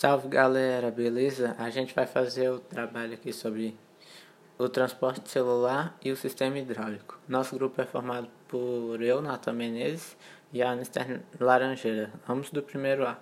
Salve galera, beleza? A gente vai fazer o trabalho aqui sobre o transporte celular e o sistema hidráulico. Nosso grupo é formado por eu, Nata Menezes, e a Anister Laranjeira, ambos do primeiro A.